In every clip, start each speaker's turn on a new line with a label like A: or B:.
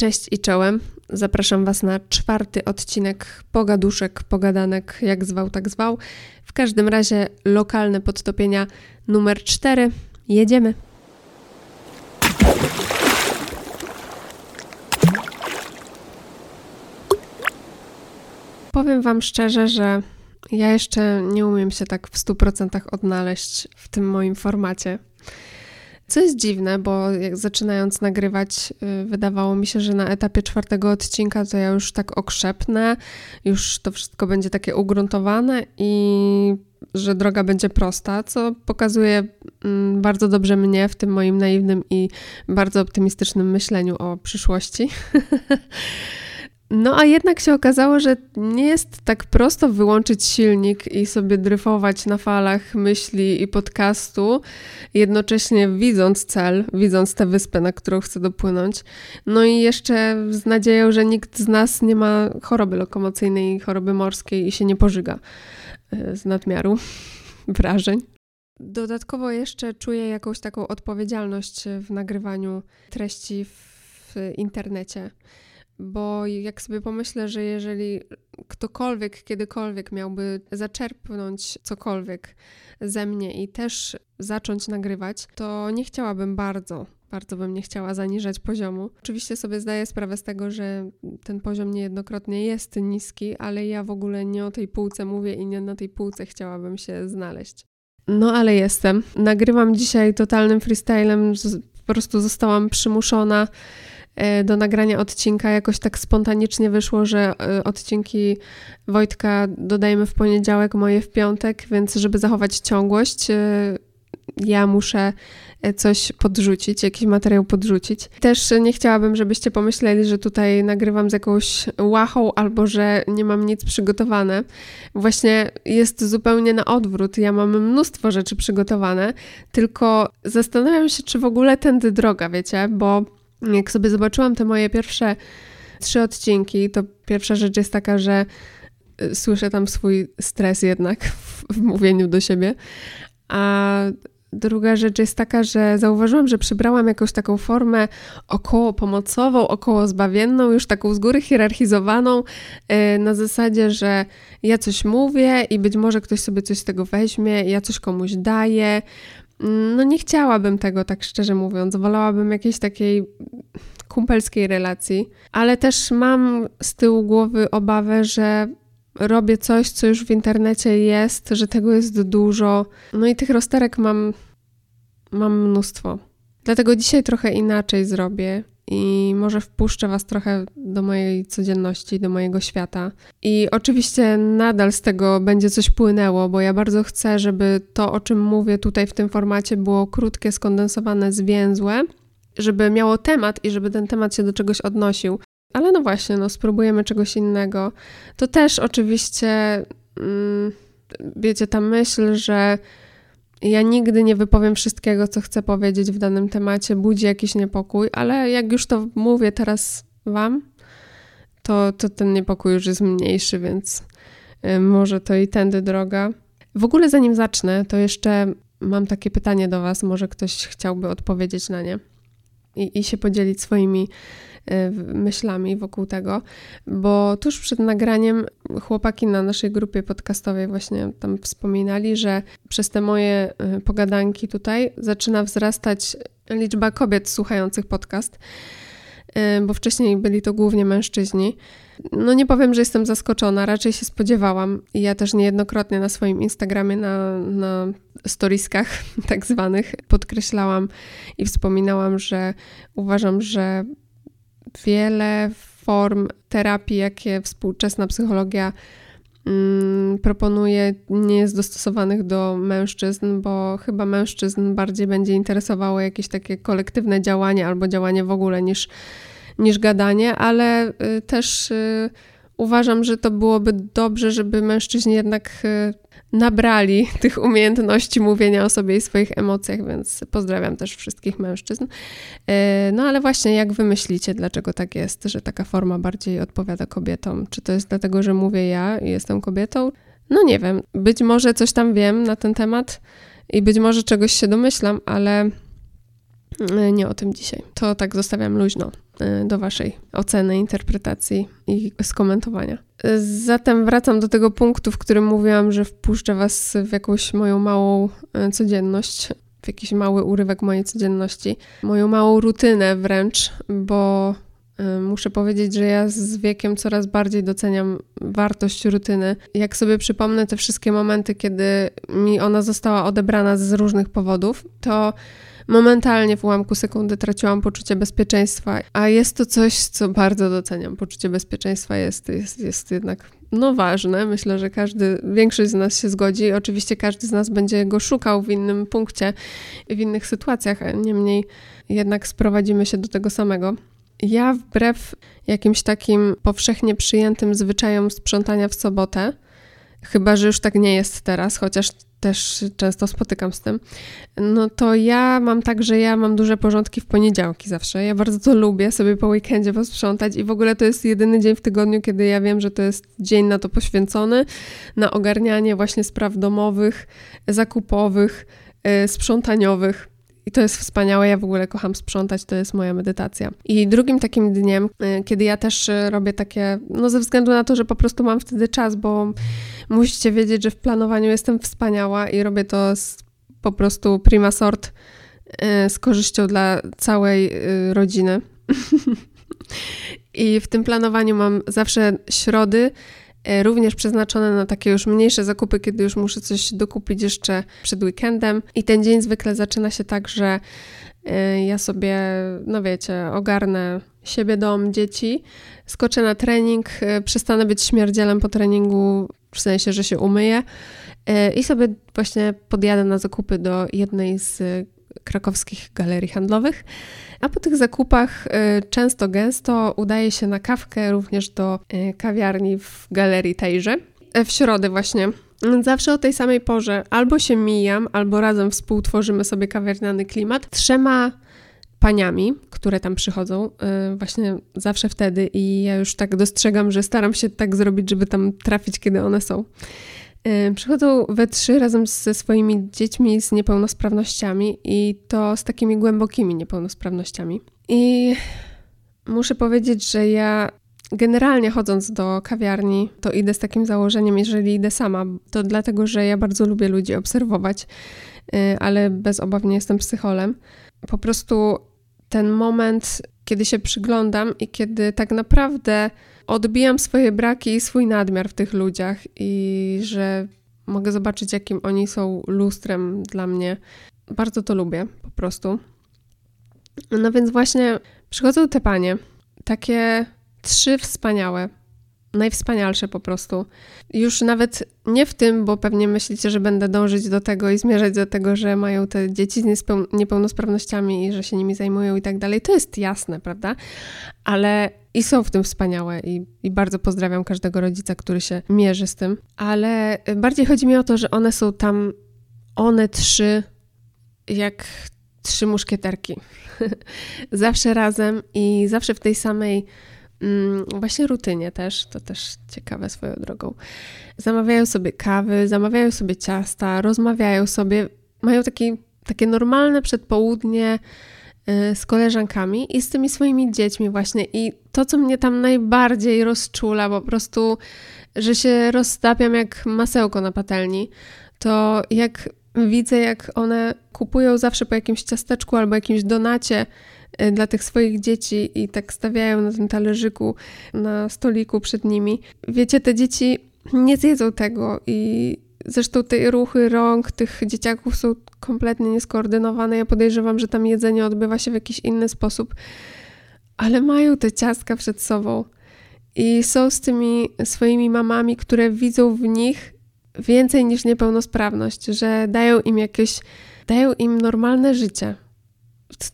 A: Cześć i czołem. Zapraszam Was na czwarty odcinek Pogaduszek, Pogadanek, jak zwał, tak zwał. W każdym razie lokalne podtopienia numer 4. Jedziemy. Powiem Wam szczerze, że ja jeszcze nie umiem się tak w 100% odnaleźć w tym moim formacie. Co jest dziwne, bo zaczynając nagrywać, y, wydawało mi się, że na etapie czwartego odcinka to ja już tak okrzepnę, już to wszystko będzie takie ugruntowane i że droga będzie prosta, co pokazuje mm, bardzo dobrze mnie w tym moim naiwnym i bardzo optymistycznym myśleniu o przyszłości. No a jednak się okazało, że nie jest tak prosto wyłączyć silnik i sobie dryfować na falach myśli i podcastu, jednocześnie widząc cel, widząc tę wyspę, na którą chcę dopłynąć. No i jeszcze z nadzieją, że nikt z nas nie ma choroby lokomocyjnej, choroby morskiej i się nie pożyga e, z nadmiaru wrażeń. Dodatkowo jeszcze czuję jakąś taką odpowiedzialność w nagrywaniu treści w internecie bo jak sobie pomyślę, że jeżeli ktokolwiek kiedykolwiek miałby zaczerpnąć cokolwiek ze mnie i też zacząć nagrywać, to nie chciałabym bardzo, bardzo bym nie chciała zaniżać poziomu. Oczywiście sobie zdaję sprawę z tego, że ten poziom niejednokrotnie jest niski, ale ja w ogóle nie o tej półce mówię i nie na tej półce chciałabym się znaleźć. No ale jestem. Nagrywam dzisiaj totalnym freestylem, po prostu zostałam przymuszona do nagrania odcinka. Jakoś tak spontanicznie wyszło, że e, odcinki Wojtka dodajemy w poniedziałek, moje w piątek, więc żeby zachować ciągłość, e, ja muszę coś podrzucić, jakiś materiał podrzucić. Też nie chciałabym, żebyście pomyśleli, że tutaj nagrywam z jakąś łachą albo że nie mam nic przygotowane. Właśnie jest zupełnie na odwrót. Ja mam mnóstwo rzeczy przygotowane, tylko zastanawiam się, czy w ogóle tędy droga, wiecie, bo jak sobie zobaczyłam te moje pierwsze trzy odcinki, to pierwsza rzecz jest taka, że y, słyszę tam swój stres jednak w, w mówieniu do siebie. A druga rzecz jest taka, że zauważyłam, że przybrałam jakąś taką formę około pomocową, około zbawienną, już taką z góry hierarchizowaną, y, na zasadzie, że ja coś mówię i być może ktoś sobie coś z tego weźmie, ja coś komuś daję. No nie chciałabym tego, tak szczerze mówiąc. Wolałabym jakiejś takiej kumpelskiej relacji, ale też mam z tyłu głowy obawę, że robię coś, co już w internecie jest, że tego jest dużo. No i tych rozterek mam, mam mnóstwo. Dlatego dzisiaj trochę inaczej zrobię i może wpuszczę Was trochę do mojej codzienności, do mojego świata. I oczywiście nadal z tego będzie coś płynęło, bo ja bardzo chcę, żeby to, o czym mówię tutaj w tym formacie, było krótkie, skondensowane, zwięzłe, żeby miało temat i żeby ten temat się do czegoś odnosił. Ale no właśnie, no spróbujemy czegoś innego. To też oczywiście, mm, wiecie, ta myśl, że ja nigdy nie wypowiem wszystkiego, co chcę powiedzieć w danym temacie, budzi jakiś niepokój, ale jak już to mówię teraz Wam, to, to ten niepokój już jest mniejszy, więc y, może to i tędy droga. W ogóle zanim zacznę, to jeszcze mam takie pytanie do Was, może ktoś chciałby odpowiedzieć na nie i, i się podzielić swoimi myślami wokół tego, bo tuż przed nagraniem chłopaki na naszej grupie podcastowej właśnie tam wspominali, że przez te moje y, pogadanki tutaj zaczyna wzrastać liczba kobiet słuchających podcast, y, bo wcześniej byli to głównie mężczyźni. No nie powiem, że jestem zaskoczona, raczej się spodziewałam. Ja też niejednokrotnie na swoim Instagramie, na, na tak zwanych podkreślałam i wspominałam, że uważam, że wiele form terapii, jakie współczesna psychologia mm, proponuje, nie jest dostosowanych do mężczyzn, bo chyba mężczyzn bardziej będzie interesowało jakieś takie kolektywne działanie albo działanie w ogóle niż, niż gadanie, ale y, też y, uważam, że to byłoby dobrze, żeby mężczyźni jednak y, nabrali tych umiejętności mówienia o sobie i swoich emocjach, więc pozdrawiam też wszystkich mężczyzn. E, no ale właśnie, jak wy myślicie, dlaczego tak jest, że taka forma bardziej odpowiada kobietom? Czy to jest dlatego, że mówię ja i jestem kobietą? No nie wiem. Być może coś tam wiem na ten temat i być może czegoś się domyślam, ale e, nie o tym dzisiaj. To tak zostawiam luźno. Y, do Waszej oceny, interpretacji i skomentowania. Zatem wracam do tego punktu, w którym mówiłam, że wpuszczę Was w jakąś moją małą y, codzienność, w jakiś mały urywek mojej codzienności, moją małą rutynę wręcz, bo Muszę powiedzieć, że ja z wiekiem coraz bardziej doceniam wartość rutyny. Jak sobie przypomnę te wszystkie momenty, kiedy mi ona została odebrana z różnych powodów, to momentalnie w ułamku sekundy traciłam poczucie bezpieczeństwa, a jest to coś, co bardzo doceniam. Poczucie bezpieczeństwa jest, jest, jest jednak no ważne. Myślę, że każdy, większość z nas się zgodzi. Oczywiście każdy z nas będzie go szukał w innym punkcie, w innych sytuacjach, niemniej jednak sprowadzimy się do tego samego. Ja wbrew jakimś takim powszechnie przyjętym zwyczajom sprzątania w sobotę, chyba że już tak nie jest teraz, chociaż też często spotykam z tym, no to ja mam tak, że ja mam duże porządki w poniedziałki zawsze. Ja bardzo to lubię sobie po weekendzie posprzątać i w ogóle to jest jedyny dzień w tygodniu, kiedy ja wiem, że to jest dzień na to poświęcony, na ogarnianie właśnie spraw domowych, zakupowych, yy, sprzątaniowych. I to jest wspaniałe, ja w ogóle kocham sprzątać, to jest moja medytacja. I drugim takim dniem, y, kiedy ja też y, robię takie, no ze względu na to, że po prostu mam wtedy czas, bo musicie wiedzieć, że w planowaniu jestem wspaniała i robię to z, po prostu prima sort y, z korzyścią dla całej rodziny. I w tym planowaniu mam zawsze środy, również przeznaczone na takie już mniejsze zakupy, kiedy już muszę coś dokupić jeszcze przed weekendem. I ten dzień zwykle zaczyna się tak, że e, ja sobie, no wiecie, ogarnę siebie, dom, dzieci, skoczę na trening, e, przestanę być śmierdzielem po treningu, w sensie, że się umyję i sobie właśnie podjadę na zakupy do jednej z krakowskich galerii handlowych. A po tych zakupach y, często gęsto udaje się na kawkę również do y, kawiarni w galerii tejże. E, w środę właśnie. Zawsze o tej samej porze albo się mijam, albo razem współtworzymy sobie kawiarniany klimat trzema paniami, które tam przychodzą, y, właśnie zawsze wtedy i ja już tak dostrzegam, że staram się tak zrobić, żeby tam trafić, kiedy one są. Przychodzą we trzy razem ze swoimi dziećmi z niepełnosprawnościami i to z takimi głębokimi niepełnosprawnościami. I muszę powiedzieć, że ja generalnie chodząc do kawiarni, to idę z takim założeniem, jeżeli idę sama, to dlatego, że ja bardzo lubię ludzi obserwować, y, ale bez obaw nie jestem psycholem. Po prostu ten moment, kiedy się przyglądam i kiedy tak naprawdę odbijam swoje braki i swój nadmiar w tych ludziach i że mogę zobaczyć, jakim oni są lustrem dla mnie. Bardzo to lubię, po prostu. No więc właśnie przychodzą te panie, takie trzy wspaniałe, najwspanialsze po prostu. Już nawet nie w tym, bo pewnie myślicie, że będę dążyć do tego i zmierzać do tego, że mają te dzieci z niepełnosprawnościami i że się nimi zajmują i tak dalej. To jest jasne, prawda? Ale i są w tym wspaniałe i, i bardzo pozdrawiam każdego rodzica, który się mierzy z tym. Ale bardziej chodzi mi o to, że one są tam, one trzy, jak trzy muszkieterki. zawsze razem i zawsze w tej samej właśnie rutynie też, to też ciekawe swoją drogą. Zamawiają sobie kawy, zamawiają sobie ciasta, rozmawiają sobie, mają taki, takie normalne przedpołudnie, Y, z koleżankami i z tymi swoimi dziećmi właśnie. I to, co mnie tam najbardziej rozczula, po prostu, że się roztapiam jak masełko na patelni, to jak widzę, jak one kupują zawsze po jakimś ciasteczku albo jakimś donacie dla tych swoich dzieci i tak stawiają na tym talerzyku, na stoliku przed nimi. Wiecie, te dzieci nie zjedzą tego i Zresztą te ruchy rąk tych dzieciaków są kompletnie nieskoordynowane. Ja podejrzewam, że tam jedzenie odbywa się w jakiś inny sposób, ale mają te ciastka przed sobą i są z tymi swoimi mamami, które widzą w nich więcej niż niepełnosprawność, że dają im jakieś, dają im normalne życie.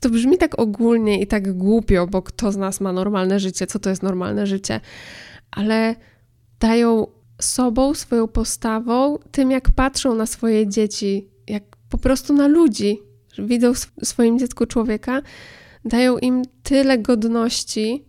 A: To, brzmi tak ogólnie i tak głupio, bo kto z nas ma normalne życie, co to jest normalne życie, ale dają sobą, swoją postawą, tym jak patrzą na swoje dzieci, jak po prostu na ludzi, widzą w swoim dziecku człowieka, dają im tyle godności,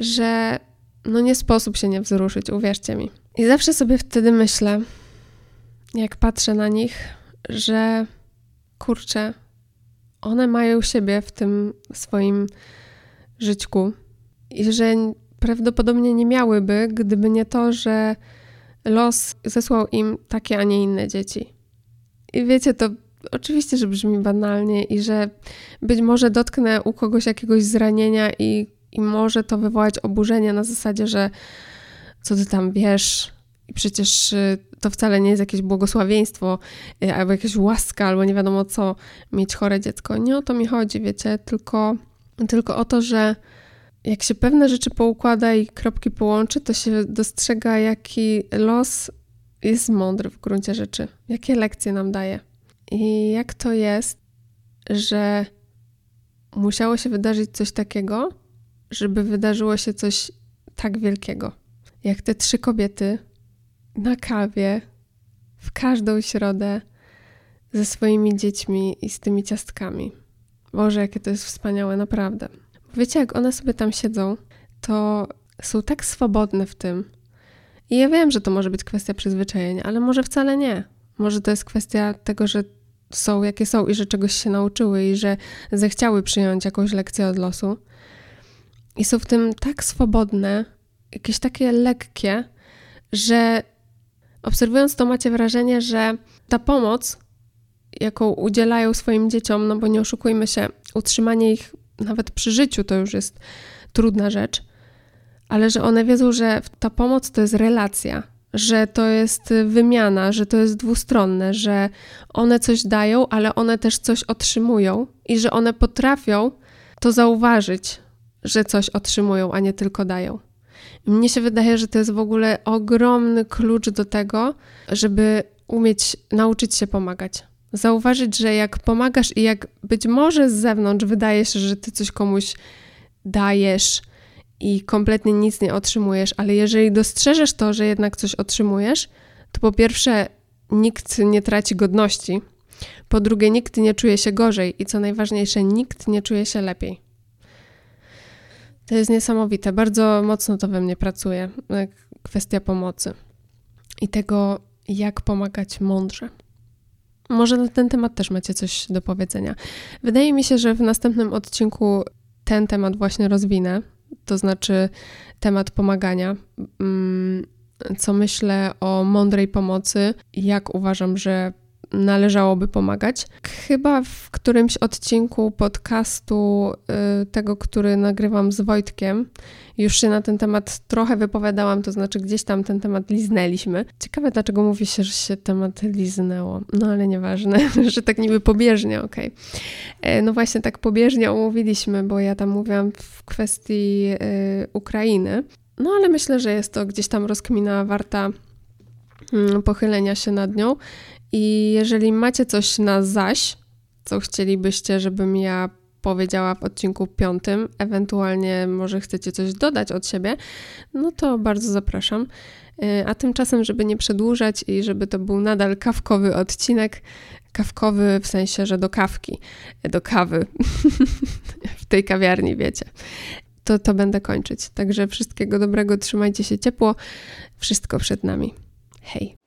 A: że no nie sposób się nie wzruszyć, uwierzcie mi. I zawsze sobie wtedy myślę, jak patrzę na nich, że kurczę, one mają siebie w tym swoim żyćku i że prawdopodobnie nie miałyby, gdyby nie to, że los zesłał im takie, a nie inne dzieci. I wiecie, to oczywiście, że brzmi banalnie i że być może dotknę u kogoś jakiegoś zranienia i, i może to wywołać oburzenie na zasadzie, że co ty tam wiesz, i przecież y, to wcale nie jest jakieś błogosławieństwo, y, albo jakaś łaska, albo nie wiadomo co, mieć chore dziecko. Nie o to mi chodzi, wiecie, tylko, tylko o to, że jak się pewne rzeczy poukłada i kropki połączy, to się dostrzega, jaki los jest mądry w gruncie rzeczy, jakie lekcje nam daje. I jak to jest, że musiało się wydarzyć coś takiego, żeby wydarzyło się coś tak wielkiego. Jak te trzy kobiety na kawie w każdą środę ze swoimi dziećmi i z tymi ciastkami. Boże, jakie to jest wspaniałe, naprawdę. Wiecie, jak one sobie tam siedzą, to są tak swobodne w tym. I ja wiem, że to może być kwestia przyzwyczajenia, ale może wcale nie. Może to jest kwestia tego, że są jakie są i że czegoś się nauczyły i że zechciały przyjąć jakąś lekcję od losu. I są w tym tak swobodne, jakieś takie lekkie, że obserwując to macie wrażenie, że ta pomoc, jaką udzielają swoim dzieciom, no bo nie oszukujmy się, utrzymanie ich nawet przy życiu to już jest trudna rzecz, ale że one wiedzą, że ta pomoc to jest relacja, że to jest wymiana, że to jest dwustronne, że one coś dają, ale one też coś otrzymują i że one potrafią to zauważyć, że coś otrzymują, a nie tylko dają. Mnie się wydaje, że to jest w ogóle ogromny klucz do tego, żeby umieć nauczyć się pomagać. Zauważyć, że jak pomagasz i jak być może z zewnątrz wydaje się, że ty coś komuś dajesz i kompletnie nic nie otrzymujesz, ale jeżeli dostrzeżesz to, że jednak coś otrzymujesz, to po pierwsze nikt nie traci godności, po drugie nikt nie czuje się gorzej i co najważniejsze, nikt nie czuje się lepiej. To jest niesamowite. Bardzo mocno to we mnie pracuje. Kwestia pomocy i tego, jak pomagać mądrze. Może na ten temat też macie coś do powiedzenia. Wydaje mi się, że w następnym odcinku ten temat właśnie rozwinę, to znaczy temat pomagania. Mm, co myślę o mądrej pomocy, jak uważam, że należałoby pomagać. Chyba w którymś odcinku podcastu, y, tego, który nagrywam z Wojtkiem, już się na ten temat trochę wypowiadałam, to znaczy gdzieś tam ten temat liznęliśmy. Ciekawe, dlaczego mówi się, że się temat liznęło. No ale nieważne, że tak niby pobieżnie, okej. Okay. No właśnie tak pobieżnie omówiliśmy, bo ja tam mówiłam w kwestii y, Ukrainy. No ale myślę, że jest to gdzieś tam rozkmina warta mm, pochylenia się nad nią. I jeżeli macie coś na zaś, co chcielibyście, żebym ja powiedziała w odcinku piątym, ewentualnie może chcecie coś dodać od siebie, no to bardzo zapraszam. Y, a tymczasem, żeby nie przedłużać i żeby to był nadal kawkowy odcinek, kawkowy w sensie, że do kawki, do kawy w tej kawiarni, wiecie. To, to będę kończyć. Także wszystkiego dobrego, trzymajcie się ciepło. Wszystko przed nami. Hej.